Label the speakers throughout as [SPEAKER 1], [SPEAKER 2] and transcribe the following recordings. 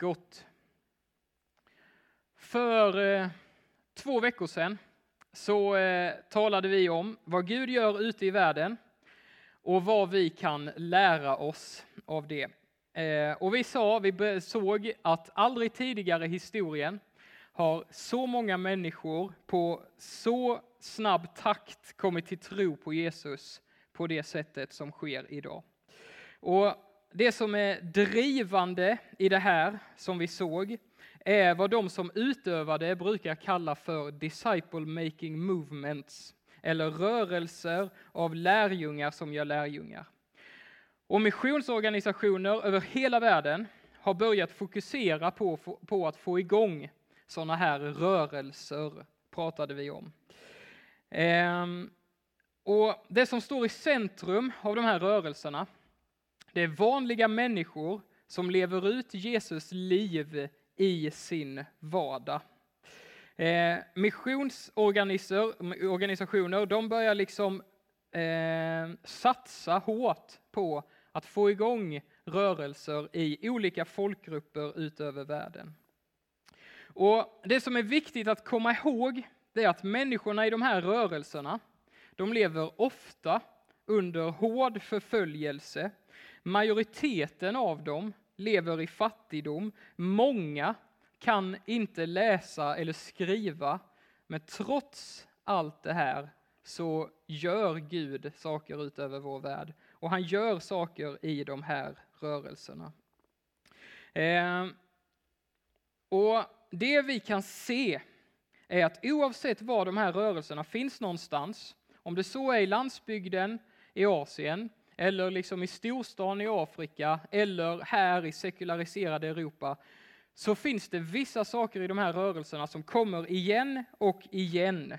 [SPEAKER 1] Gott. För eh, två veckor sedan så eh, talade vi om vad Gud gör ute i världen och vad vi kan lära oss av det. Eh, och vi sa, vi såg att aldrig tidigare i historien har så många människor på så snabb takt kommit till tro på Jesus på det sättet som sker idag. Och det som är drivande i det här som vi såg är vad de som utövar det brukar kalla för disciple making movements eller rörelser av lärjungar som gör lärjungar. Och missionsorganisationer över hela världen har börjat fokusera på, på att få igång sådana här rörelser, pratade vi om. Ehm, och Det som står i centrum av de här rörelserna, det är vanliga människor som lever ut Jesus liv i sin vardag. Eh, missionsorganisationer de börjar liksom eh, satsa hårt på att få igång rörelser i olika folkgrupper utöver världen. Och Det som är viktigt att komma ihåg det är att människorna i de här rörelserna, de lever ofta under hård förföljelse. Majoriteten av dem lever i fattigdom. Många kan inte läsa eller skriva, men trots allt det här så gör Gud saker utöver vår värld. Och han gör saker i de här rörelserna. Eh, och Det vi kan se är att oavsett var de här rörelserna finns någonstans, om det så är i landsbygden i Asien, eller liksom i storstan i Afrika, eller här i sekulariserade Europa, så finns det vissa saker i de här rörelserna som kommer igen och igen.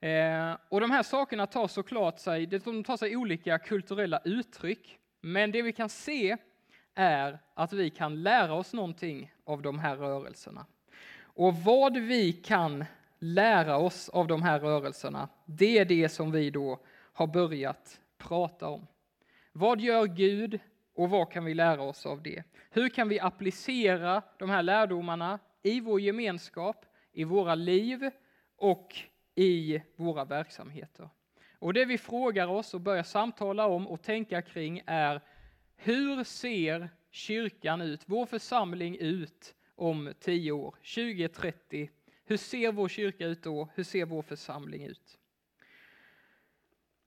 [SPEAKER 1] Eh, och de här sakerna tar såklart sig, de tar sig olika kulturella uttryck, men det vi kan se är att vi kan lära oss någonting av de här rörelserna. Och vad vi kan lära oss av de här rörelserna, det är det som vi då har börjat prata om. Vad gör Gud och vad kan vi lära oss av det? Hur kan vi applicera de här lärdomarna i vår gemenskap, i våra liv och i våra verksamheter? Och det vi frågar oss och börjar samtala om och tänka kring är hur ser kyrkan ut, vår församling ut om 10 år, 2030? Hur ser vår kyrka ut då? Hur ser vår församling ut?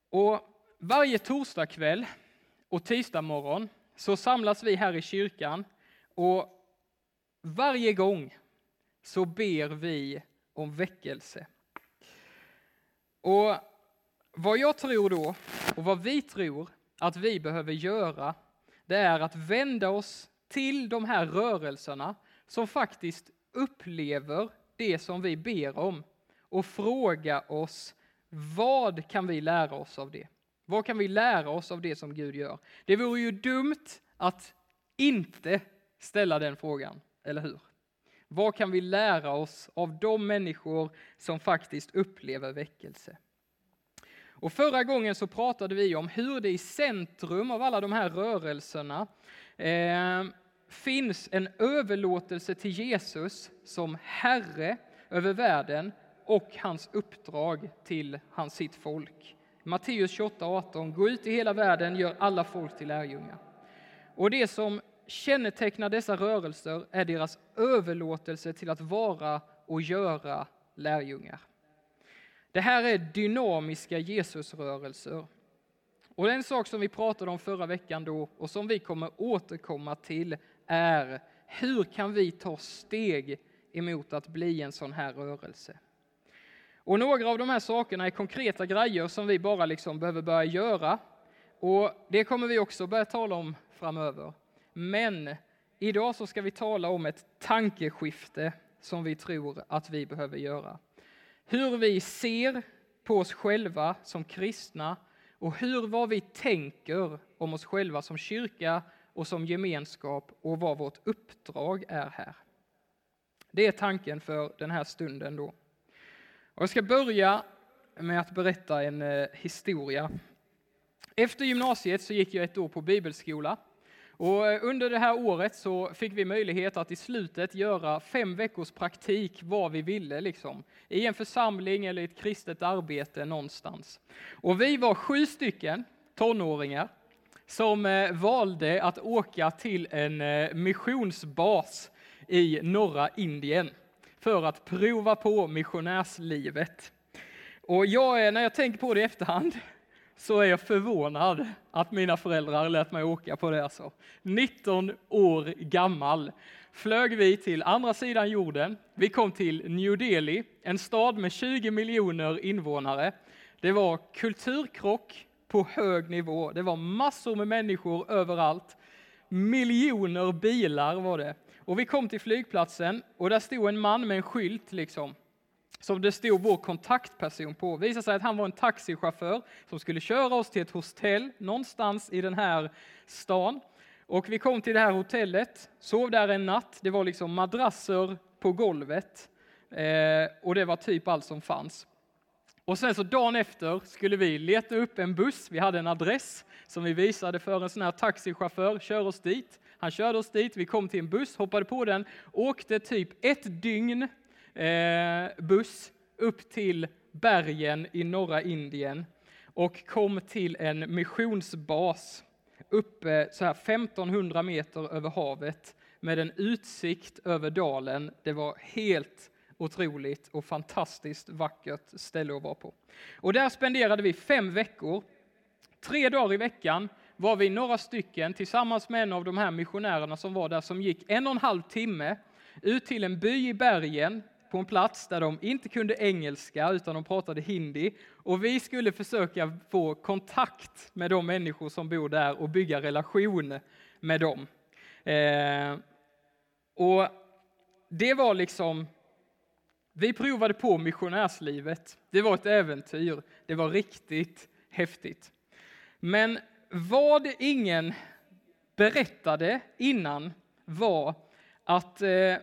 [SPEAKER 1] Och varje torsdagkväll och tisdag morgon så samlas vi här i kyrkan och varje gång så ber vi om väckelse. Och vad jag tror då, och vad vi tror att vi behöver göra, det är att vända oss till de här rörelserna som faktiskt upplever det som vi ber om och fråga oss vad kan vi lära oss av det? Vad kan vi lära oss av det som Gud gör? Det vore ju dumt att inte ställa den frågan, eller hur? Vad kan vi lära oss av de människor som faktiskt upplever väckelse? Och förra gången så pratade vi om hur det i centrum av alla de här rörelserna eh, finns en överlåtelse till Jesus som Herre över världen och hans uppdrag till hans sitt folk. Matteus 28.18. Gå ut i hela världen, gör alla folk till lärjungar. Och det som kännetecknar dessa rörelser är deras överlåtelse till att vara och göra lärjungar. Det här är dynamiska Jesusrörelser. Och en sak som vi pratade om förra veckan då och som vi kommer återkomma till är hur kan vi ta steg emot att bli en sån här rörelse? Och några av de här sakerna är konkreta grejer som vi bara liksom behöver börja göra. Och det kommer vi också börja tala om framöver. Men idag så ska vi tala om ett tankeskifte som vi tror att vi behöver göra. Hur vi ser på oss själva som kristna och hur vad vi tänker om oss själva som kyrka och som gemenskap och vad vårt uppdrag är här. Det är tanken för den här stunden då. Och jag ska börja med att berätta en eh, historia. Efter gymnasiet så gick jag ett år på bibelskola Och eh, under det här året så fick vi möjlighet att i slutet göra fem veckors praktik var vi ville, liksom. i en församling eller i ett kristet arbete någonstans. Och vi var sju stycken tonåringar som eh, valde att åka till en missionsbas i norra Indien för att prova på missionärslivet. Och jag är, när jag tänker på det i efterhand så är jag förvånad att mina föräldrar lät mig åka på det. Alltså. 19 år gammal flög vi till andra sidan jorden. Vi kom till New Delhi, en stad med 20 miljoner invånare. Det var kulturkrock på hög nivå. Det var massor med människor överallt. Miljoner bilar var det. Och vi kom till flygplatsen och där stod en man med en skylt liksom som det stod vår kontaktperson på. Det visade sig att han var en taxichaufför som skulle köra oss till ett hotell någonstans i den här stan. Och vi kom till det här hotellet, sov där en natt. Det var liksom madrasser på golvet eh, och det var typ allt som fanns. Och sen så dagen efter skulle vi leta upp en buss. Vi hade en adress som vi visade för en sån här taxichaufför, kör oss dit. Han körde oss dit, vi kom till en buss, hoppade på den, åkte typ ett dygn eh, buss upp till bergen i norra Indien och kom till en missionsbas uppe så här 1500 meter över havet med en utsikt över dalen. Det var helt otroligt och fantastiskt vackert ställe att vara på. Och där spenderade vi fem veckor. Tre dagar i veckan var vi några stycken tillsammans med en av de här missionärerna som var där som gick en och en halv timme ut till en by i bergen på en plats där de inte kunde engelska utan de pratade hindi och vi skulle försöka få kontakt med de människor som bor där och bygga relation med dem. Eh, och det var liksom, vi provade på missionärslivet. Det var ett äventyr. Det var riktigt häftigt. Men vad ingen berättade innan var att eh,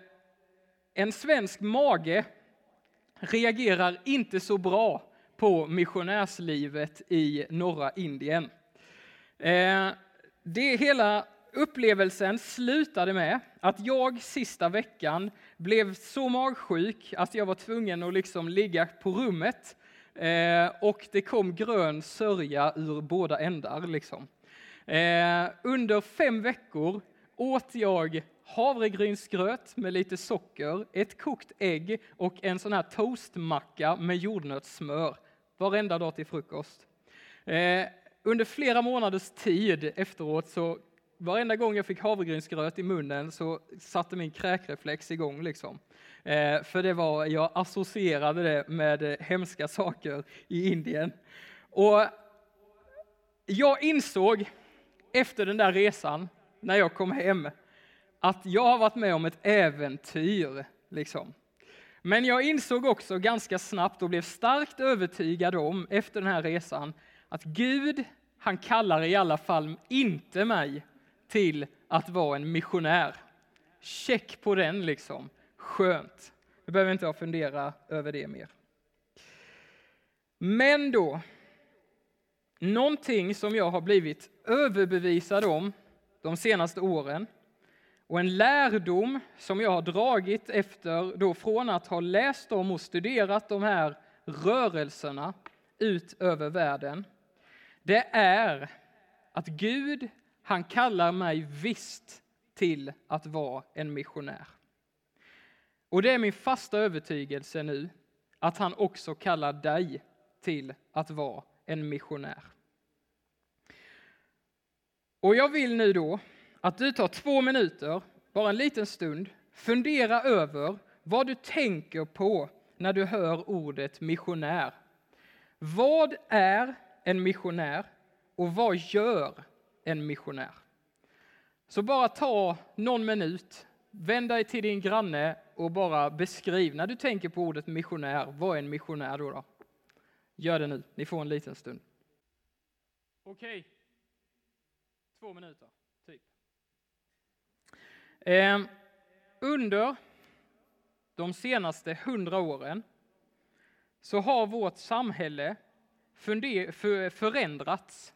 [SPEAKER 1] en svensk mage reagerar inte så bra på missionärslivet i norra Indien. Eh, det hela upplevelsen slutade med att jag sista veckan blev så magsjuk att jag var tvungen att liksom ligga på rummet eh, och det kom grön sörja ur båda ändar. Liksom. Eh, under fem veckor åt jag havregrynsgröt med lite socker, ett kokt ägg och en sån här toastmacka med jordnötssmör varenda dag till frukost. Eh, under flera månaders tid efteråt så varenda gång jag fick havregrynsgröt i munnen så satte min kräkreflex igång. Liksom. Eh, för det var, jag associerade det med eh, hemska saker i Indien. Och jag insåg efter den där resan, när jag kom hem, att jag har varit med om ett äventyr. Liksom. Men jag insåg också ganska snabbt och blev starkt övertygad om efter den här resan att Gud, han kallar i alla fall inte mig till att vara en missionär. Check på den liksom. Skönt. Nu behöver inte jag fundera över det mer. Men då, någonting som jag har blivit överbevisad om de senaste åren och en lärdom som jag har dragit efter då från att ha läst om och studerat de här rörelserna ut över världen, det är att Gud, han kallar mig visst till att vara en missionär. Och det är min fasta övertygelse nu att han också kallar dig till att vara en missionär. Och jag vill nu då att du tar två minuter, bara en liten stund, fundera över vad du tänker på när du hör ordet missionär. Vad är en missionär och vad gör en missionär? Så bara ta någon minut, vänd dig till din granne och bara beskriv, när du tänker på ordet missionär, vad är en missionär då? då? Gör det nu, ni får en liten stund. Okej, två minuter. Eh, under de senaste hundra åren så har vårt samhälle förändrats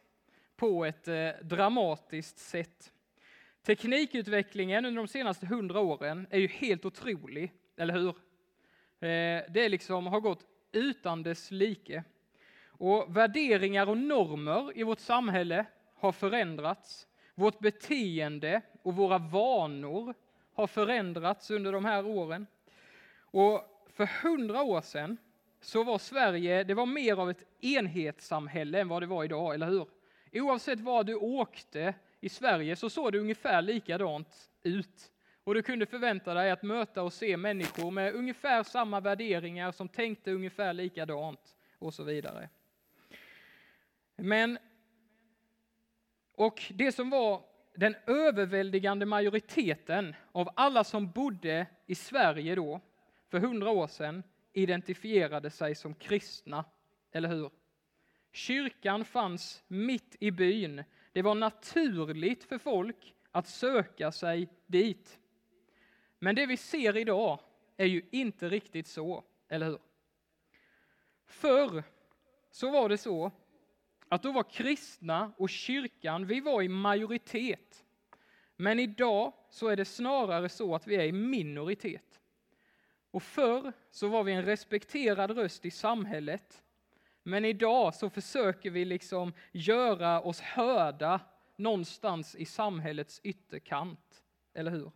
[SPEAKER 1] på ett eh, dramatiskt sätt. Teknikutvecklingen under de senaste hundra åren är ju helt otrolig, eller hur? Eh, det liksom har gått utan dess like. Och värderingar och normer i vårt samhälle har förändrats. Vårt beteende och våra vanor har förändrats under de här åren. Och för hundra år sedan så var Sverige det var mer av ett enhetssamhälle än vad det var idag, eller hur? Oavsett var du åkte i Sverige så såg det ungefär likadant ut. Och du kunde förvänta dig att möta och se människor med ungefär samma värderingar som tänkte ungefär likadant och så vidare. Men, och det som var den överväldigande majoriteten av alla som bodde i Sverige då, för hundra år sedan, identifierade sig som kristna, eller hur? Kyrkan fanns mitt i byn. Det var naturligt för folk att söka sig dit. Men det vi ser idag är ju inte riktigt så, eller hur? Förr så var det så att då var kristna och kyrkan, vi var i majoritet. Men idag så är det snarare så att vi är i minoritet. Och förr så var vi en respekterad röst i samhället. Men idag så försöker vi liksom göra oss hörda någonstans i samhällets ytterkant. Eller hur?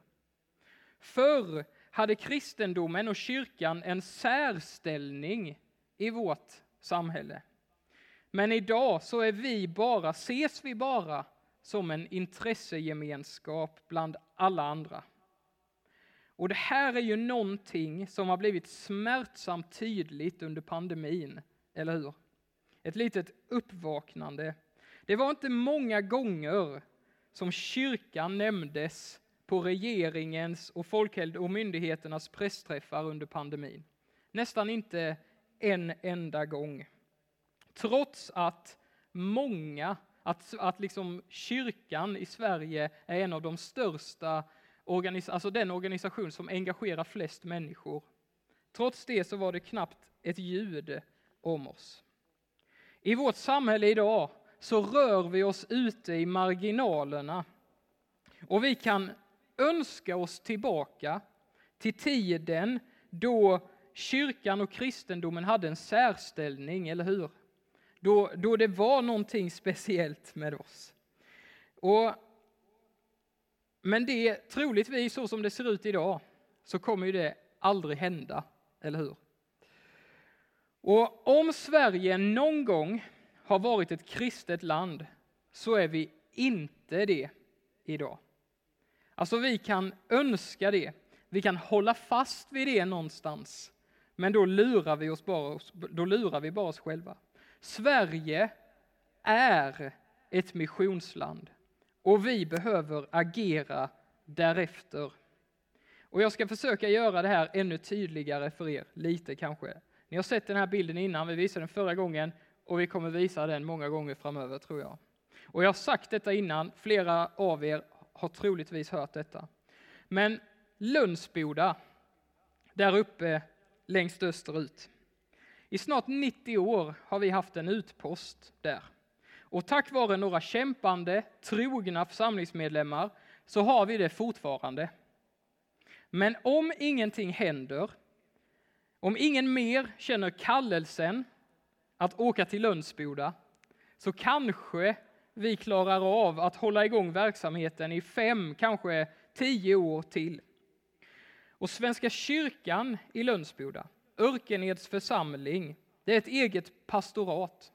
[SPEAKER 1] Förr hade kristendomen och kyrkan en särställning i vårt samhälle. Men idag så är vi bara, ses vi bara som en intressegemenskap bland alla andra. Och det här är ju någonting som har blivit smärtsamt tydligt under pandemin, eller hur? Ett litet uppvaknande. Det var inte många gånger som kyrkan nämndes på regeringens och folkhäld och myndigheternas pressträffar under pandemin. Nästan inte en enda gång. Trots att många, att, att liksom kyrkan i Sverige är en av de största, alltså den organisation som engagerar flest människor. Trots det så var det knappt ett ljud om oss. I vårt samhälle idag så rör vi oss ute i marginalerna. Och vi kan önska oss tillbaka till tiden då kyrkan och kristendomen hade en särställning, eller hur? Då, då det var någonting speciellt med oss. Och, men det troligtvis, så som det ser ut idag, så kommer ju det aldrig hända, eller hur? Och om Sverige någon gång har varit ett kristet land, så är vi inte det idag. Alltså vi kan önska det, vi kan hålla fast vid det någonstans, men då lurar vi, oss bara, då lurar vi bara oss själva. Sverige är ett missionsland och vi behöver agera därefter. Och jag ska försöka göra det här ännu tydligare för er, lite kanske. Ni har sett den här bilden innan, vi visade den förra gången och vi kommer visa den många gånger framöver tror jag. Och jag har sagt detta innan, flera av er har troligtvis hört detta. Men Lundsboda, där uppe längst österut. I snart 90 år har vi haft en utpost där. Och tack vare några kämpande, trogna församlingsmedlemmar så har vi det fortfarande. Men om ingenting händer, om ingen mer känner kallelsen att åka till Lönsboda så kanske vi klarar av att hålla igång verksamheten i fem, kanske tio år till. Och Svenska kyrkan i Lönsboda, Örkeneds församling, det är ett eget pastorat.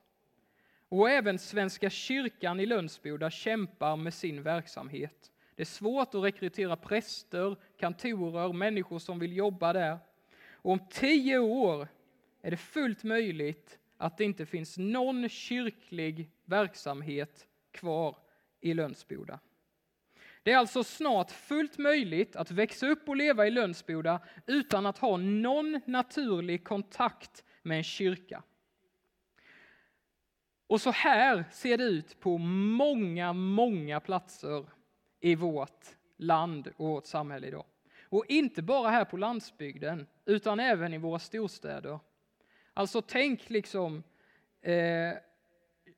[SPEAKER 1] Och även Svenska kyrkan i Lönsboda kämpar med sin verksamhet. Det är svårt att rekrytera präster, kantorer, människor som vill jobba där. Och om tio år är det fullt möjligt att det inte finns någon kyrklig verksamhet kvar i Lönsboda. Det är alltså snart fullt möjligt att växa upp och leva i Lönsboda utan att ha någon naturlig kontakt med en kyrka. Och så här ser det ut på många, många platser i vårt land och vårt samhälle idag. Och inte bara här på landsbygden, utan även i våra storstäder. Alltså tänk liksom eh,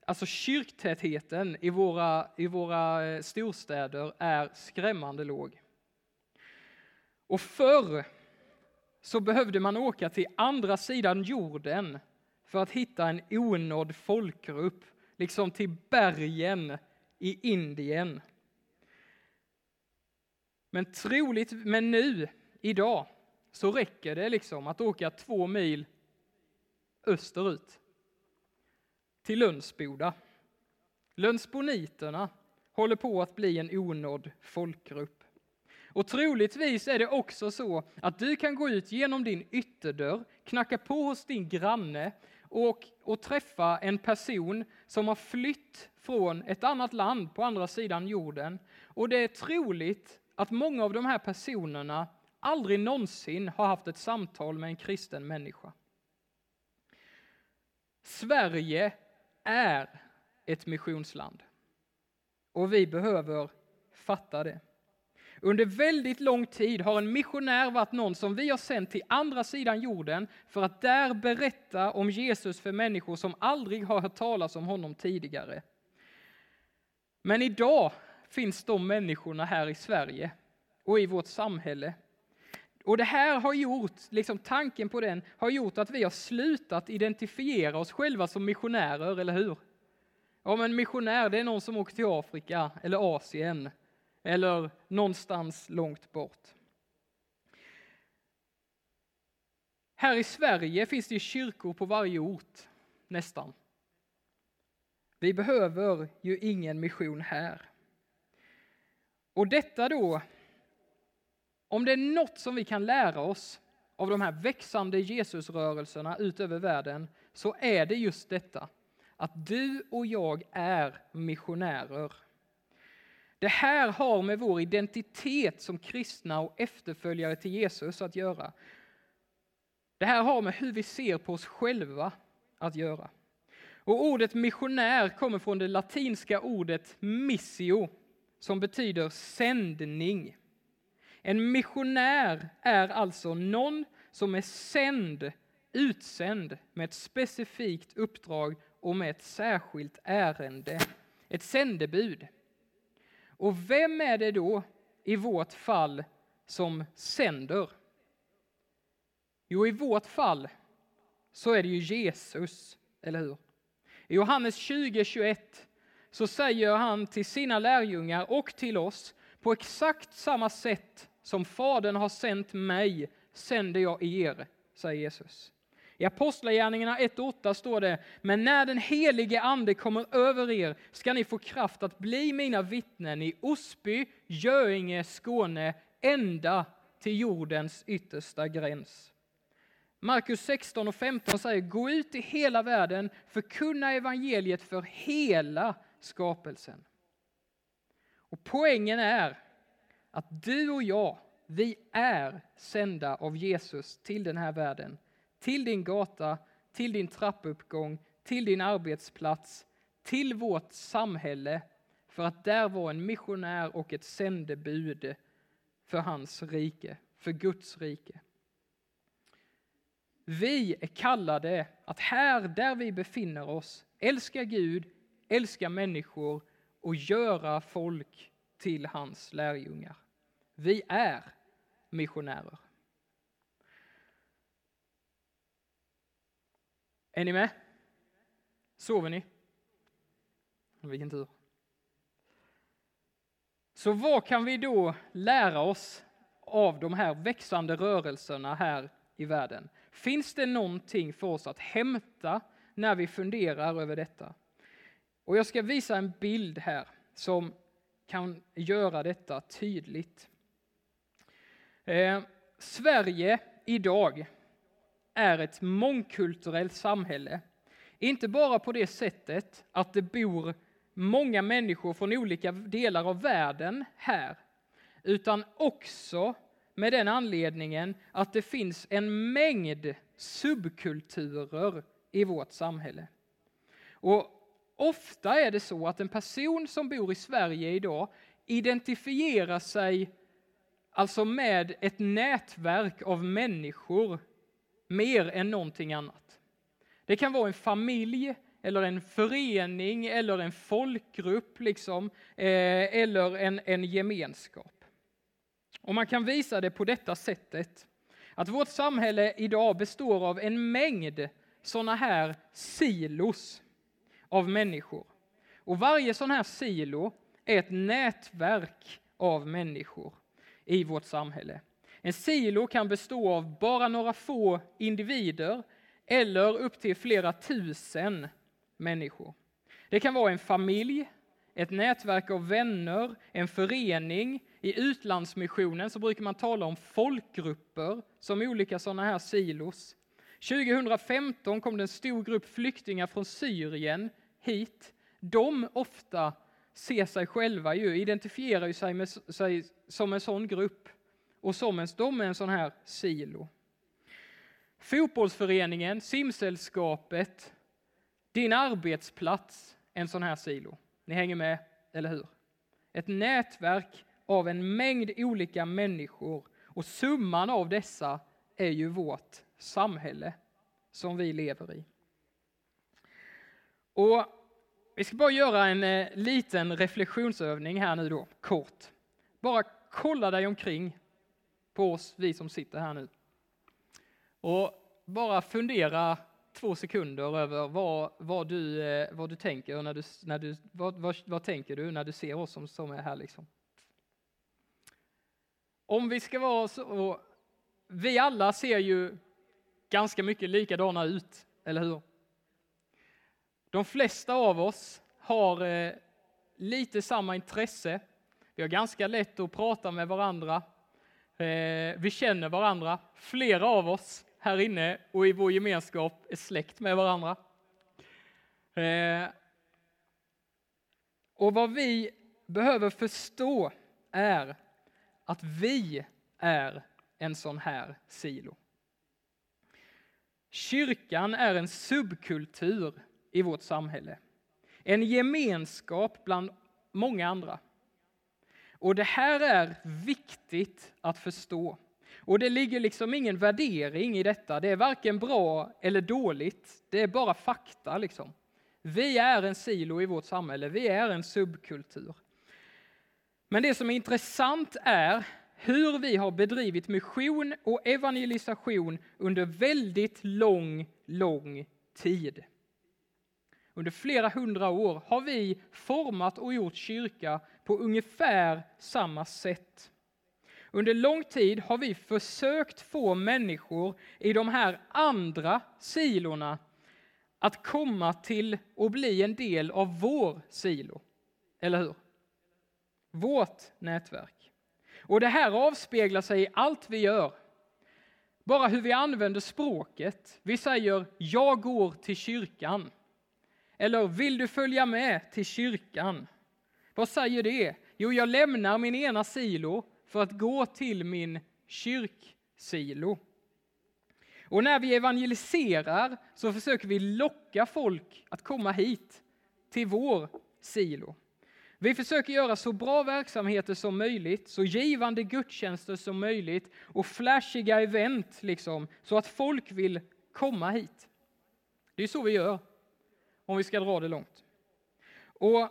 [SPEAKER 1] alltså kyrktätheten i våra, i våra eh, storstäder är skrämmande låg. Och förr så behövde man åka till andra sidan jorden för att hitta en onådd folkgrupp, liksom till bergen i Indien. Men troligt, men nu, idag, så räcker det liksom att åka två mil österut till Lönsboda. Lönsboniterna håller på att bli en onådd folkgrupp. Och troligtvis är det också så att du kan gå ut genom din ytterdörr, knacka på hos din granne och, och träffa en person som har flytt från ett annat land på andra sidan jorden. Och det är troligt att många av de här personerna aldrig någonsin har haft ett samtal med en kristen människa. Sverige är ett missionsland. Och vi behöver fatta det. Under väldigt lång tid har en missionär varit någon som vi har sänt till andra sidan jorden för att där berätta om Jesus för människor som aldrig har hört talas om honom tidigare. Men idag finns de människorna här i Sverige och i vårt samhälle. Och det här har gjort, liksom tanken på den, har gjort att vi har slutat identifiera oss själva som missionärer, eller hur? Ja, men missionär, det är någon som åker till Afrika eller Asien eller någonstans långt bort. Här i Sverige finns det kyrkor på varje ort, nästan. Vi behöver ju ingen mission här. Och detta då, om det är något som vi kan lära oss av de här växande Jesusrörelserna ut över världen, så är det just detta, att du och jag är missionärer. Det här har med vår identitet som kristna och efterföljare till Jesus att göra. Det här har med hur vi ser på oss själva att göra. Och ordet missionär kommer från det latinska ordet missio, som betyder sändning. En missionär är alltså någon som är sänd, utsänd med ett specifikt uppdrag och med ett särskilt ärende. Ett sändebud. Och vem är det då i vårt fall som sänder? Jo, i vårt fall så är det ju Jesus, eller hur? I Johannes 20.21 så säger han till sina lärjungar och till oss på exakt samma sätt som Fadern har sänt mig sänder jag er, säger Jesus. I Apostlagärningarna 1.8 står det, men när den helige ande kommer över er ska ni få kraft att bli mina vittnen i Osby, Göinge, Skåne, ända till jordens yttersta gräns. Markus 16 och 15 säger, gå ut i hela världen, förkunna evangeliet för hela skapelsen. Och poängen är att du och jag, vi är sända av Jesus till den här världen till din gata, till din trappuppgång, till din arbetsplats, till vårt samhälle för att där vara en missionär och ett sändebud för hans rike, för Guds rike. Vi är kallade att här där vi befinner oss älska Gud, älska människor och göra folk till hans lärjungar. Vi är missionärer. Är ni med? Sover ni? Vilken tur. Så vad kan vi då lära oss av de här växande rörelserna här i världen? Finns det någonting för oss att hämta när vi funderar över detta? Och jag ska visa en bild här som kan göra detta tydligt. Eh, Sverige idag är ett mångkulturellt samhälle. Inte bara på det sättet att det bor många människor från olika delar av världen här, utan också med den anledningen att det finns en mängd subkulturer i vårt samhälle. Och ofta är det så att en person som bor i Sverige idag identifierar sig alltså med ett nätverk av människor mer än någonting annat. Det kan vara en familj eller en förening eller en folkgrupp liksom, eh, eller en, en gemenskap. Och man kan visa det på detta sättet, att vårt samhälle idag består av en mängd sådana här silos av människor. Och varje sån här silo är ett nätverk av människor i vårt samhälle. En silo kan bestå av bara några få individer eller upp till flera tusen människor. Det kan vara en familj, ett nätverk av vänner, en förening. I utlandsmissionen så brukar man tala om folkgrupper som olika sådana här silos. 2015 kom det en stor grupp flyktingar från Syrien hit. De ofta ser sig själva, ju, identifierar ju sig, med, sig som en sån grupp och som en, de är en sån här silo. Fotbollsföreningen, simsällskapet, din arbetsplats, en sån här silo. Ni hänger med, eller hur? Ett nätverk av en mängd olika människor och summan av dessa är ju vårt samhälle som vi lever i. Och vi ska bara göra en eh, liten reflektionsövning här nu då, kort. Bara kolla dig omkring på oss, vi som sitter här nu. Och bara fundera två sekunder över vad, vad, du, eh, vad du tänker. När du, när du, vad, vad, vad tänker du när du ser oss som, som är här? Liksom? Om vi ska vara så... Vi alla ser ju ganska mycket likadana ut, eller hur? De flesta av oss har eh, lite samma intresse. Vi har ganska lätt att prata med varandra. Eh, vi känner varandra. Flera av oss här inne och i vår gemenskap är släkt med varandra. Eh, och vad vi behöver förstå är att vi är en sån här silo. Kyrkan är en subkultur i vårt samhälle. En gemenskap bland många andra. Och det här är viktigt att förstå. Och det ligger liksom ingen värdering i detta. Det är varken bra eller dåligt. Det är bara fakta liksom. Vi är en silo i vårt samhälle. Vi är en subkultur. Men det som är intressant är hur vi har bedrivit mission och evangelisation under väldigt lång, lång tid. Under flera hundra år har vi format och gjort kyrka på ungefär samma sätt. Under lång tid har vi försökt få människor i de här andra silorna att komma till och bli en del av vår silo. Eller hur? Vårt nätverk. Och det här avspeglar sig i allt vi gör. Bara hur vi använder språket. Vi säger ”jag går till kyrkan” eller ”vill du följa med till kyrkan”? Vad säger det? Jo, jag lämnar min ena silo för att gå till min kyrksilo. Och när vi evangeliserar så försöker vi locka folk att komma hit till vår silo. Vi försöker göra så bra verksamheter som möjligt, så givande gudstjänster som möjligt och flashiga event liksom, så att folk vill komma hit. Det är så vi gör, om vi ska dra det långt. Och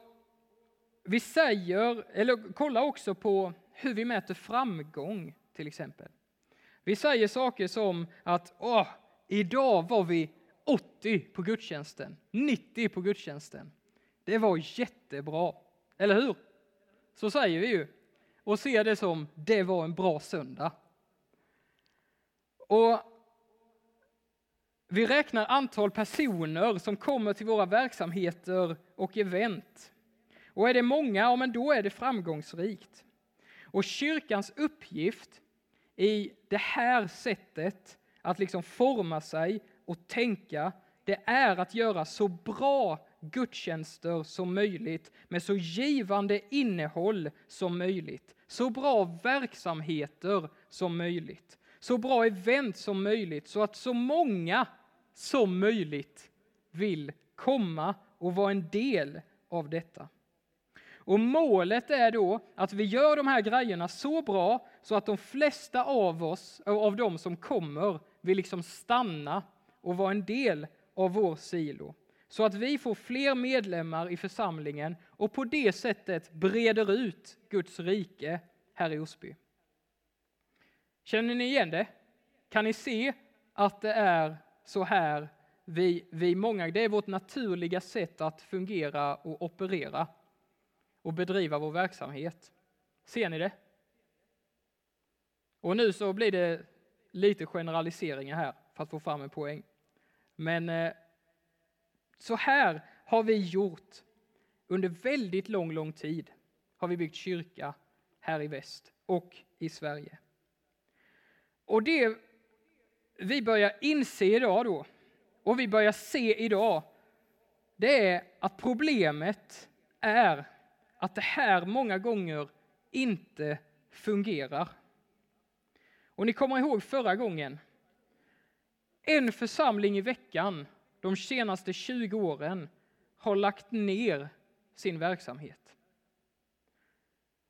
[SPEAKER 1] vi säger, eller kolla också på hur vi mäter framgång till exempel. Vi säger saker som att Åh, idag var vi 80 på gudstjänsten, 90 på gudstjänsten. Det var jättebra, eller hur? Så säger vi ju och ser det som det var en bra söndag. Och vi räknar antal personer som kommer till våra verksamheter och event. Och är det många, ja, men då är det framgångsrikt. Och kyrkans uppgift i det här sättet att liksom forma sig och tänka, det är att göra så bra gudstjänster som möjligt med så givande innehåll som möjligt. Så bra verksamheter som möjligt. Så bra event som möjligt så att så många som möjligt vill komma och vara en del av detta. Och målet är då att vi gör de här grejerna så bra så att de flesta av oss, av de som kommer, vill liksom stanna och vara en del av vår silo. så att vi får fler medlemmar i församlingen och på det sättet breder ut Guds rike här i Osby. Känner ni igen det? Kan ni se att det är så här vi, vi många, det är vårt naturliga sätt att fungera och operera och bedriva vår verksamhet. Ser ni det? Och nu så blir det lite generaliseringar här för att få fram en poäng. Men eh, så här har vi gjort under väldigt lång, lång tid. Har vi byggt kyrka här i väst och i Sverige. Och det vi börjar inse idag då, och vi börjar se idag, det är att problemet är att det här många gånger inte fungerar. Och ni kommer ihåg förra gången. En församling i veckan de senaste 20 åren har lagt ner sin verksamhet.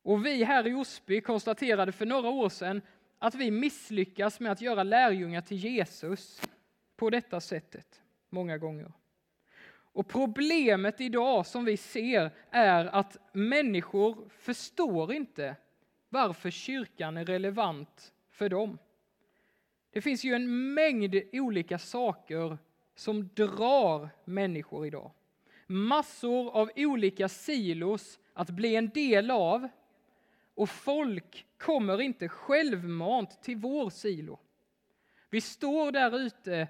[SPEAKER 1] Och vi här i Osby konstaterade för några år sedan att vi misslyckas med att göra lärjungar till Jesus på detta sättet många gånger. Och problemet idag som vi ser är att människor förstår inte varför kyrkan är relevant för dem. Det finns ju en mängd olika saker som drar människor idag. Massor av olika silos att bli en del av och folk kommer inte självmant till vår silo. Vi står där ute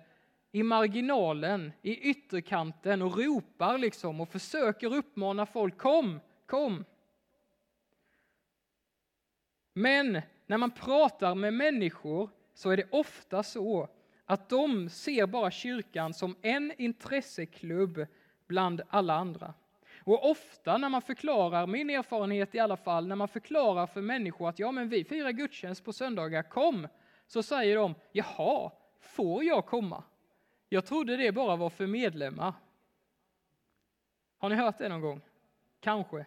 [SPEAKER 1] i marginalen, i ytterkanten och ropar liksom och försöker uppmana folk, kom, kom. Men när man pratar med människor så är det ofta så att de ser bara kyrkan som en intresseklubb bland alla andra. Och ofta när man förklarar, min erfarenhet i alla fall, när man förklarar för människor att ja men vi firar gudstjänst på söndagar, kom! Så säger de, jaha, får jag komma? Jag trodde det bara var för medlemmar. Har ni hört det någon gång? Kanske.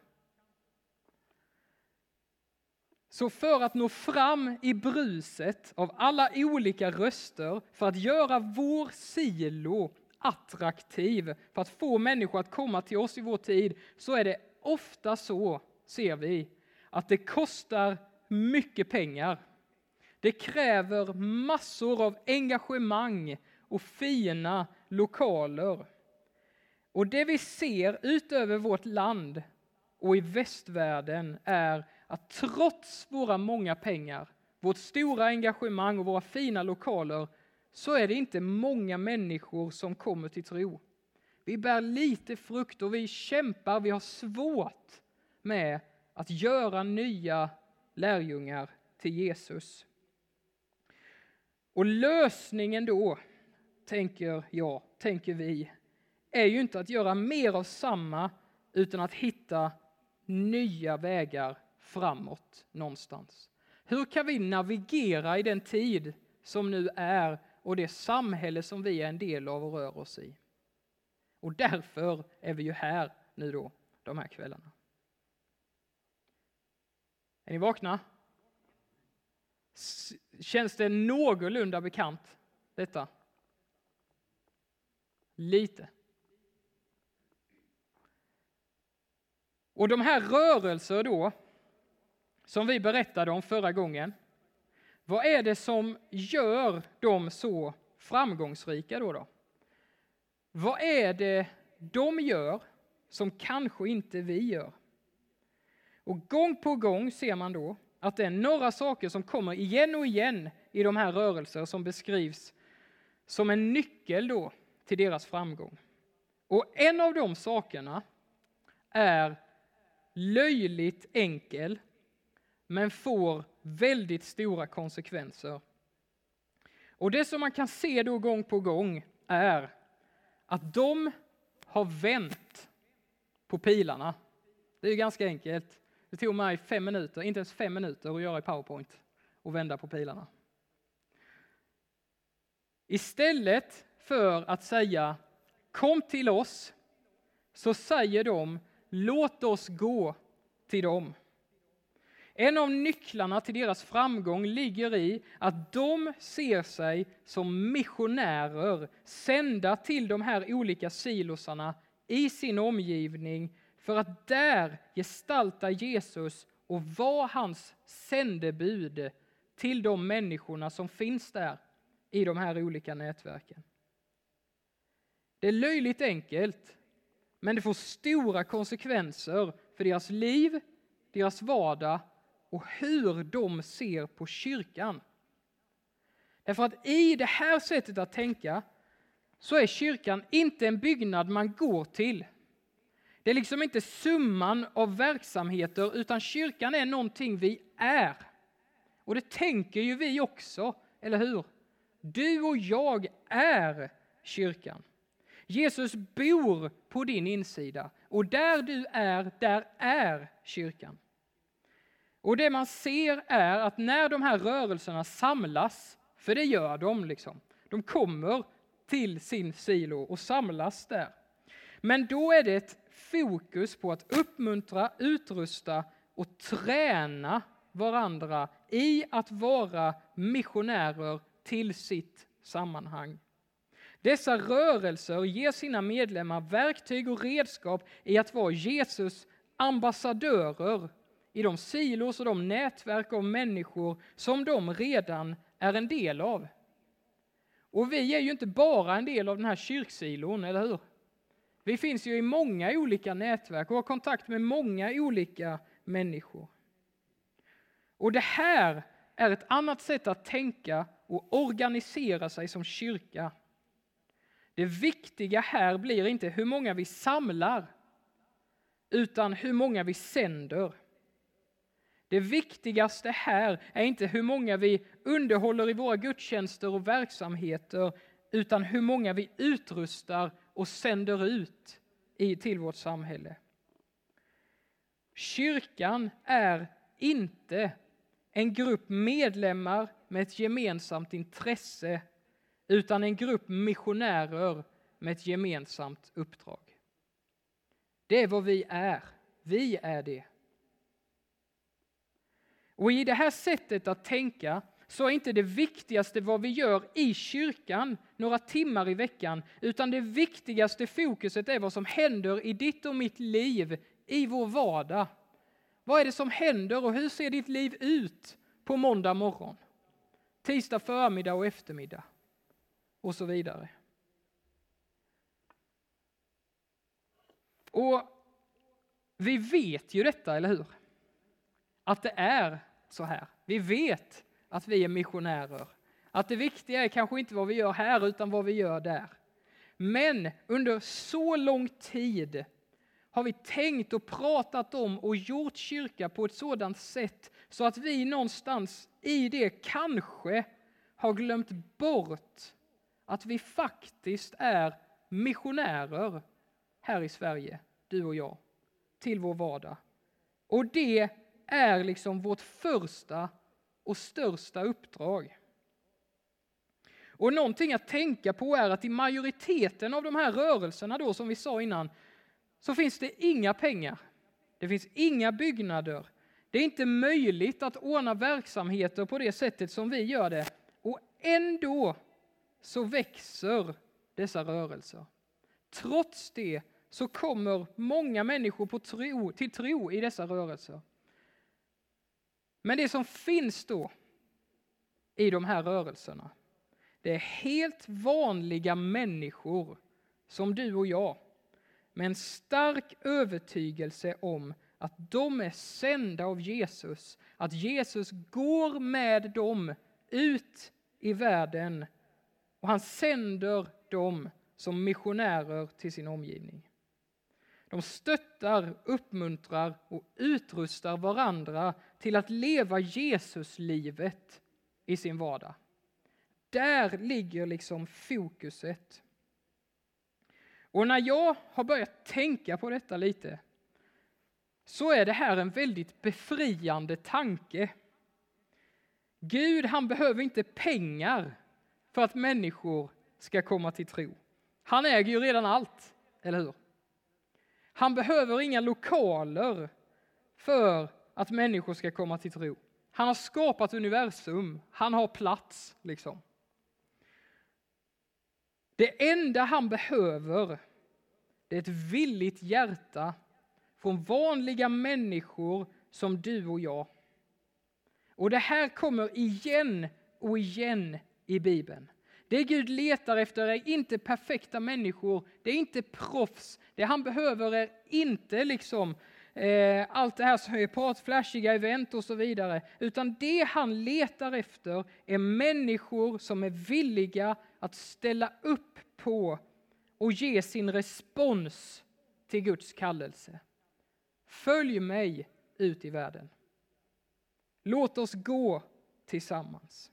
[SPEAKER 1] Så för att nå fram i bruset av alla olika röster, för att göra vår silo attraktiv, för att få människor att komma till oss i vår tid, så är det ofta så, ser vi, att det kostar mycket pengar. Det kräver massor av engagemang och fina lokaler. Och det vi ser utöver vårt land och i västvärlden är att trots våra många pengar, vårt stora engagemang och våra fina lokaler så är det inte många människor som kommer till tro. Vi bär lite frukt och vi kämpar, vi har svårt med att göra nya lärjungar till Jesus. Och lösningen då, tänker jag, tänker vi, är ju inte att göra mer av samma utan att hitta nya vägar framåt någonstans. Hur kan vi navigera i den tid som nu är och det samhälle som vi är en del av och rör oss i? Och därför är vi ju här nu då, de här kvällarna. Är ni vakna? Känns det någorlunda bekant, detta? Lite. Och de här rörelser då, som vi berättade om förra gången, vad är det som gör dem så framgångsrika då? då? Vad är det de gör som kanske inte vi gör? Och gång på gång ser man då att det är några saker som kommer igen och igen i de här rörelser som beskrivs som en nyckel då till deras framgång. Och en av de sakerna är löjligt enkel men får väldigt stora konsekvenser. Och det som man kan se då gång på gång är att de har vänt på pilarna. Det är ganska enkelt. Det tog mig fem minuter, inte ens fem minuter att göra i Powerpoint och vända på pilarna. Istället för att säga kom till oss så säger de låt oss gå till dem. En av nycklarna till deras framgång ligger i att de ser sig som missionärer, sända till de här olika silosarna i sin omgivning för att där gestalta Jesus och vara hans sändebud till de människorna som finns där i de här olika nätverken. Det är löjligt enkelt, men det får stora konsekvenser för deras liv, deras vardag och hur de ser på kyrkan. Därför att i det här sättet att tänka så är kyrkan inte en byggnad man går till. Det är liksom inte summan av verksamheter, utan kyrkan är någonting vi är. Och det tänker ju vi också, eller hur? Du och jag är kyrkan. Jesus bor på din insida och där du är, där är kyrkan. Och det man ser är att när de här rörelserna samlas, för det gör de, liksom, de kommer till sin silo och samlas där. Men då är det ett fokus på att uppmuntra, utrusta och träna varandra i att vara missionärer till sitt sammanhang. Dessa rörelser ger sina medlemmar verktyg och redskap i att vara Jesus ambassadörer i de silos och de nätverk av människor som de redan är en del av. Och vi är ju inte bara en del av den här kyrksilon, eller hur? Vi finns ju i många olika nätverk och har kontakt med många olika människor. Och det här är ett annat sätt att tänka och organisera sig som kyrka. Det viktiga här blir inte hur många vi samlar, utan hur många vi sänder. Det viktigaste här är inte hur många vi underhåller i våra gudstjänster och verksamheter, utan hur många vi utrustar och sänder ut i, till vårt samhälle. Kyrkan är inte en grupp medlemmar med ett gemensamt intresse, utan en grupp missionärer med ett gemensamt uppdrag. Det är vad vi är. Vi är det. Och i det här sättet att tänka så är inte det viktigaste vad vi gör i kyrkan några timmar i veckan, utan det viktigaste fokuset är vad som händer i ditt och mitt liv, i vår vardag. Vad är det som händer och hur ser ditt liv ut på måndag morgon, tisdag förmiddag och eftermiddag och så vidare. Och vi vet ju detta, eller hur? Att det är så här. Vi vet att vi är missionärer. Att det viktiga är kanske inte vad vi gör här, utan vad vi gör där. Men under så lång tid har vi tänkt och pratat om och gjort kyrka på ett sådant sätt så att vi någonstans i det kanske har glömt bort att vi faktiskt är missionärer här i Sverige, du och jag, till vår vardag. Och det är liksom vårt första och största uppdrag. Och någonting att tänka på är att i majoriteten av de här rörelserna då, som vi sa innan, så finns det inga pengar. Det finns inga byggnader. Det är inte möjligt att ordna verksamheter på det sättet som vi gör det. Och ändå så växer dessa rörelser. Trots det så kommer många människor på tro, till tro i dessa rörelser. Men det som finns då i de här rörelserna, det är helt vanliga människor som du och jag, med en stark övertygelse om att de är sända av Jesus, att Jesus går med dem ut i världen och han sänder dem som missionärer till sin omgivning. De stöttar, uppmuntrar och utrustar varandra till att leva Jesuslivet i sin vardag. Där ligger liksom fokuset. Och när jag har börjat tänka på detta lite så är det här en väldigt befriande tanke. Gud, han behöver inte pengar för att människor ska komma till tro. Han äger ju redan allt, eller hur? Han behöver inga lokaler för att människor ska komma till tro. Han har skapat universum, han har plats liksom. Det enda han behöver, det är ett villigt hjärta från vanliga människor som du och jag. Och det här kommer igen och igen i Bibeln. Det Gud letar efter är inte perfekta människor, det är inte proffs. Det han behöver är inte liksom eh, allt det här som är prat, flashiga event och så vidare. Utan det han letar efter är människor som är villiga att ställa upp på och ge sin respons till Guds kallelse. Följ mig ut i världen. Låt oss gå tillsammans.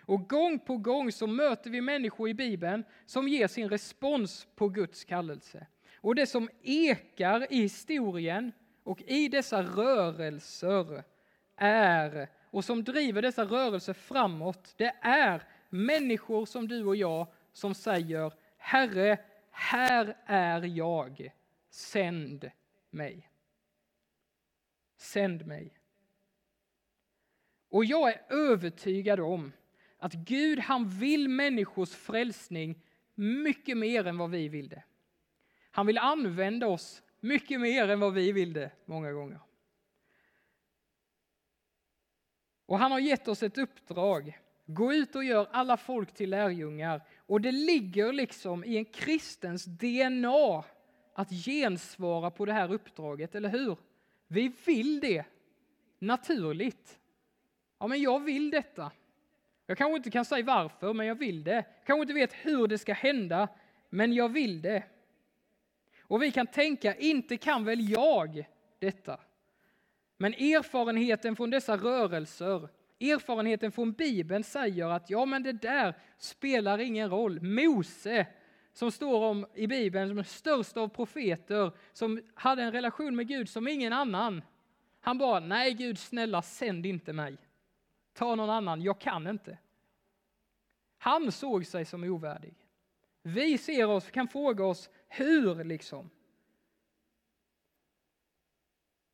[SPEAKER 1] Och gång på gång så möter vi människor i Bibeln som ger sin respons på Guds kallelse. Och det som ekar i historien och i dessa rörelser är, och som driver dessa rörelser framåt, det är människor som du och jag som säger Herre, här är jag, sänd mig. Sänd mig. Och jag är övertygad om att Gud han vill människors frälsning mycket mer än vad vi vill det. Han vill använda oss mycket mer än vad vi vill det många gånger. Och han har gett oss ett uppdrag. Gå ut och gör alla folk till lärjungar. Och det ligger liksom i en kristens DNA att gensvara på det här uppdraget, eller hur? Vi vill det naturligt. Ja, men jag vill detta. Jag kanske inte kan säga varför, men jag vill det. Jag kanske inte vet hur det ska hända, men jag vill det. Och vi kan tänka, inte kan väl jag detta? Men erfarenheten från dessa rörelser, erfarenheten från Bibeln säger att ja, men det där spelar ingen roll. Mose, som står om i Bibeln som den största av profeter, som hade en relation med Gud som ingen annan. Han bara, nej Gud snälla sänd inte mig. Ta någon annan, jag kan inte. Han såg sig som ovärdig. Vi ser oss, kan fråga oss hur liksom.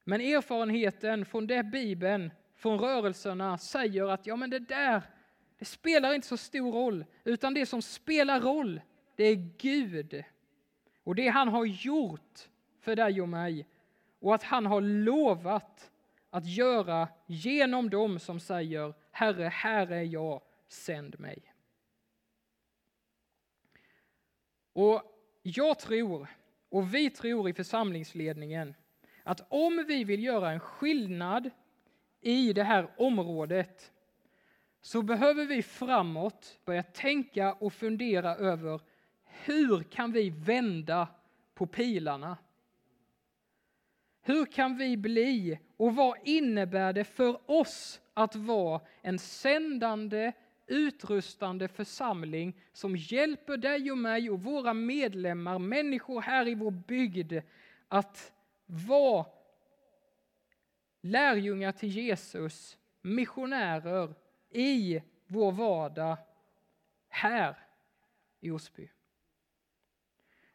[SPEAKER 1] Men erfarenheten från det Bibeln, från rörelserna säger att ja men det där, det spelar inte så stor roll, utan det som spelar roll, det är Gud. Och det han har gjort för dig och mig. Och att han har lovat att göra genom dem som säger Herre, här är jag, sänd mig. Och jag tror, och vi tror i församlingsledningen, att om vi vill göra en skillnad i det här området så behöver vi framåt börja tänka och fundera över hur kan vi vända på pilarna? Hur kan vi bli och vad innebär det för oss att vara en sändande, utrustande församling som hjälper dig och mig och våra medlemmar, människor här i vår bygd, att vara lärjungar till Jesus, missionärer i vår vardag här i Osby.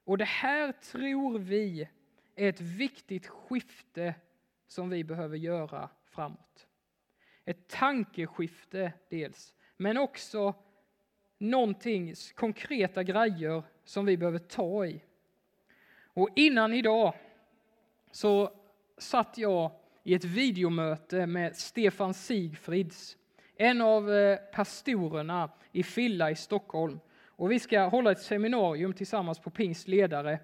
[SPEAKER 1] Och det här tror vi är ett viktigt skifte som vi behöver göra framåt. Ett tankeskifte dels, men också någonting, konkreta grejer som vi behöver ta i. Och innan idag så satt jag i ett videomöte med Stefan Sigfrids, en av eh, pastorerna i Filla i Stockholm. Och vi ska hålla ett seminarium tillsammans på Pingst ledare.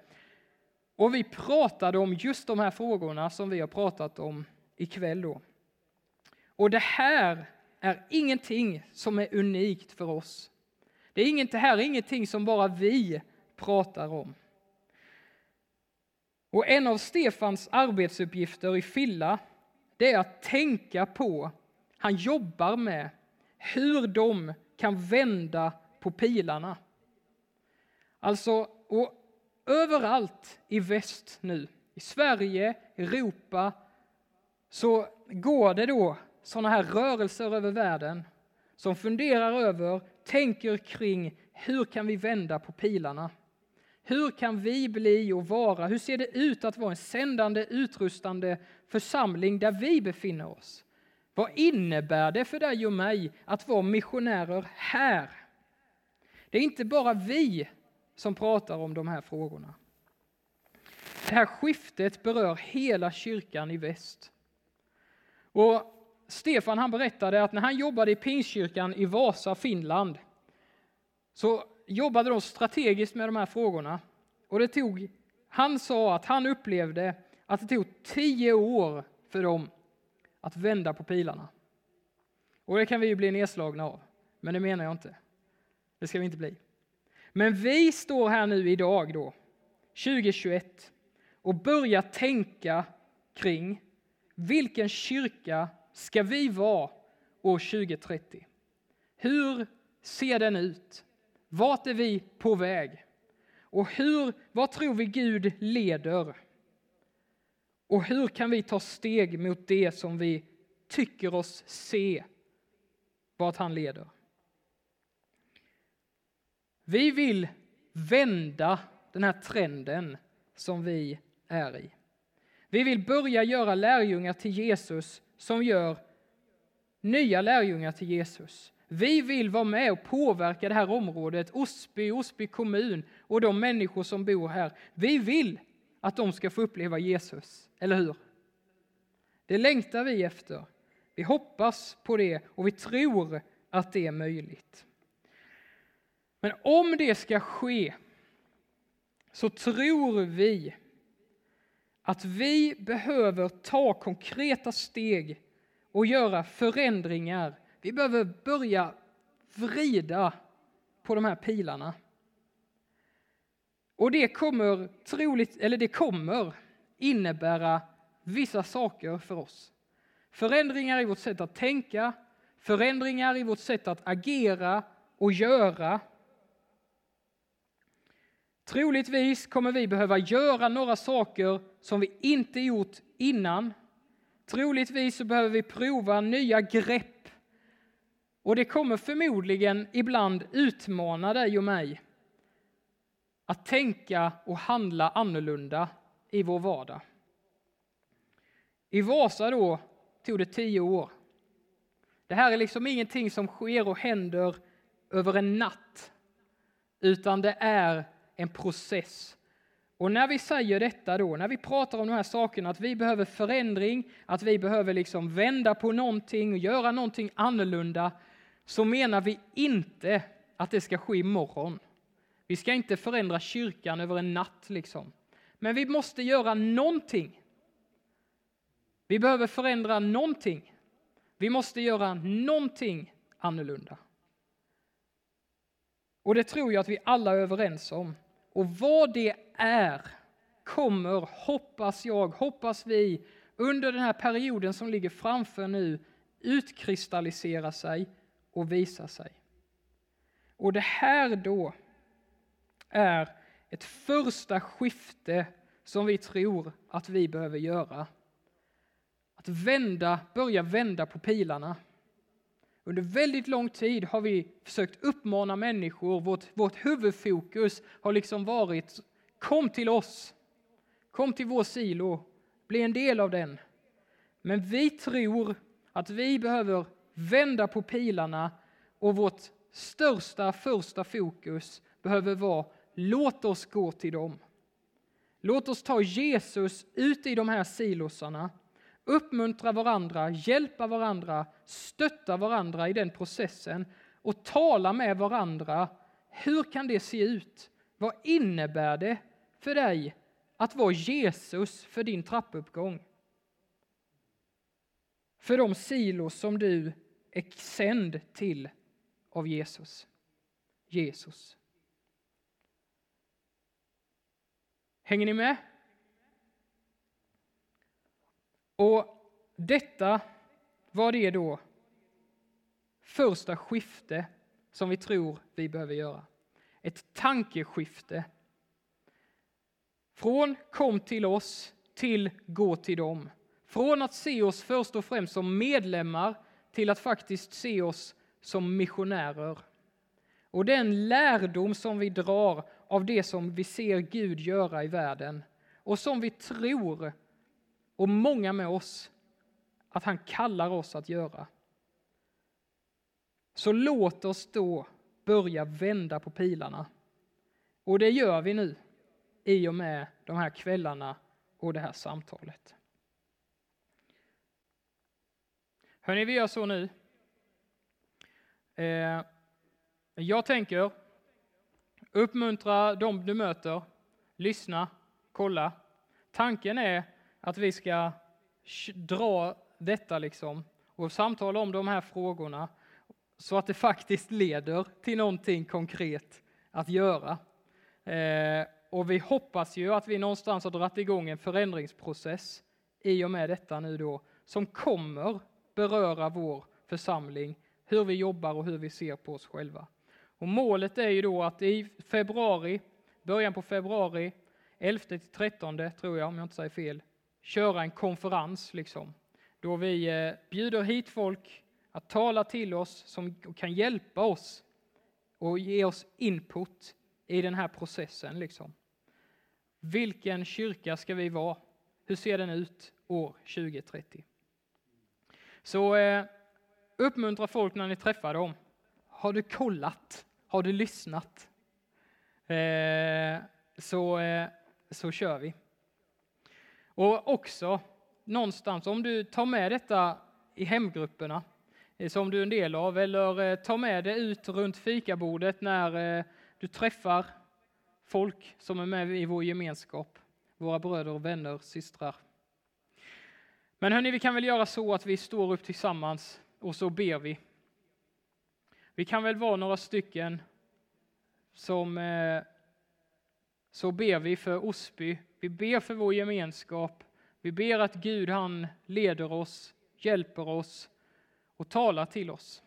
[SPEAKER 1] Och vi pratade om just de här frågorna som vi har pratat om ikväll. Då. Och det här är ingenting som är unikt för oss. Det, är inget, det här är ingenting som bara vi pratar om. Och en av Stefans arbetsuppgifter i Filla, det är att tänka på, han jobbar med, hur de kan vända på pilarna. Alltså, och överallt i väst nu, i Sverige, Europa, så går det då sådana här rörelser över världen som funderar över, tänker kring hur kan vi vända på pilarna? Hur kan vi bli och vara? Hur ser det ut att vara en sändande, utrustande församling där vi befinner oss? Vad innebär det för dig och mig att vara missionärer här? Det är inte bara vi som pratar om de här frågorna. Det här skiftet berör hela kyrkan i väst. Och Stefan han berättade att när han jobbade i Pingstkyrkan i Vasa, Finland, så jobbade de strategiskt med de här frågorna. Och det tog, han sa att han upplevde att det tog tio år för dem att vända på pilarna. Och det kan vi ju bli nedslagna av, men det menar jag inte. Det ska vi inte bli. Men vi står här nu idag då, 2021, och börjar tänka kring vilken kyrka ska vi vara år 2030? Hur ser den ut? Vart är vi på väg? Och hur, vad tror vi Gud leder? Och hur kan vi ta steg mot det som vi tycker oss se vart han leder? Vi vill vända den här trenden som vi är i. Vi vill börja göra lärjungar till Jesus som gör nya lärjungar till Jesus. Vi vill vara med och påverka det här området, Osby, Osby kommun och de människor som bor här. Vi vill att de ska få uppleva Jesus, eller hur? Det längtar vi efter. Vi hoppas på det och vi tror att det är möjligt. Men om det ska ske så tror vi att vi behöver ta konkreta steg och göra förändringar. Vi behöver börja vrida på de här pilarna. Och det kommer troligt, eller det kommer innebära vissa saker för oss. Förändringar i vårt sätt att tänka, förändringar i vårt sätt att agera och göra. Troligtvis kommer vi behöva göra några saker som vi inte gjort innan. Troligtvis så behöver vi prova nya grepp. Och det kommer förmodligen ibland utmana dig och mig att tänka och handla annorlunda i vår vardag. I Vasa då tog det tio år. Det här är liksom ingenting som sker och händer över en natt, utan det är en process. Och när vi säger detta då, när vi pratar om de här sakerna, att vi behöver förändring, att vi behöver liksom vända på någonting och göra någonting annorlunda, så menar vi inte att det ska ske imorgon. Vi ska inte förändra kyrkan över en natt liksom. Men vi måste göra någonting. Vi behöver förändra någonting. Vi måste göra någonting annorlunda. Och det tror jag att vi alla är överens om. Och vad det är kommer, hoppas jag, hoppas vi, under den här perioden som ligger framför nu utkristallisera sig och visa sig. Och det här då är ett första skifte som vi tror att vi behöver göra. Att vända, börja vända på pilarna. Under väldigt lång tid har vi försökt uppmana människor, vårt, vårt huvudfokus har liksom varit kom till oss, kom till vår silo, bli en del av den. Men vi tror att vi behöver vända på pilarna och vårt största första fokus behöver vara låt oss gå till dem. Låt oss ta Jesus ut i de här silosarna uppmuntra varandra, hjälpa varandra, stötta varandra i den processen och tala med varandra. Hur kan det se ut? Vad innebär det för dig att vara Jesus för din trappuppgång? För de silos som du är sänd till av Jesus. Jesus. Hänger ni med? Och detta var det då första skifte som vi tror vi behöver göra. Ett tankeskifte. Från kom till oss till gå till dem. Från att se oss först och främst som medlemmar till att faktiskt se oss som missionärer. Och den lärdom som vi drar av det som vi ser Gud göra i världen och som vi tror, och många med oss, att han kallar oss att göra. Så låt oss då börja vända på pilarna. Och det gör vi nu i och med de här kvällarna och det här samtalet. Hörni, vi gör så nu. Eh, jag tänker uppmuntra dem du möter, lyssna, kolla. Tanken är att vi ska dra detta liksom och samtala om de här frågorna så att det faktiskt leder till någonting konkret att göra. Eh, och vi hoppas ju att vi någonstans har dragit igång en förändringsprocess i och med detta nu då, som kommer beröra vår församling, hur vi jobbar och hur vi ser på oss själva. Och målet är ju då att i februari, början på februari, 11-13 tror jag om jag inte säger fel, köra en konferens liksom. Då vi eh, bjuder hit folk att tala till oss som kan hjälpa oss och ge oss input i den här processen. Liksom. Vilken kyrka ska vi vara? Hur ser den ut år 2030? Så eh, uppmuntra folk när ni träffar dem. Har du kollat? Har du lyssnat? Eh, så, eh, så kör vi. Och också någonstans, om du tar med detta i hemgrupperna, eh, som du är en del av, eller eh, tar med det ut runt fikabordet när eh, du träffar folk som är med i vår gemenskap, våra bröder och vänner, systrar. Men hörni, vi kan väl göra så att vi står upp tillsammans och så ber vi. Vi kan väl vara några stycken som så ber vi för Osby. Vi ber för vår gemenskap. Vi ber att Gud han leder oss, hjälper oss och talar till oss.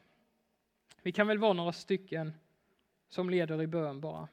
[SPEAKER 1] Vi kan väl vara några stycken som leder i bön bara.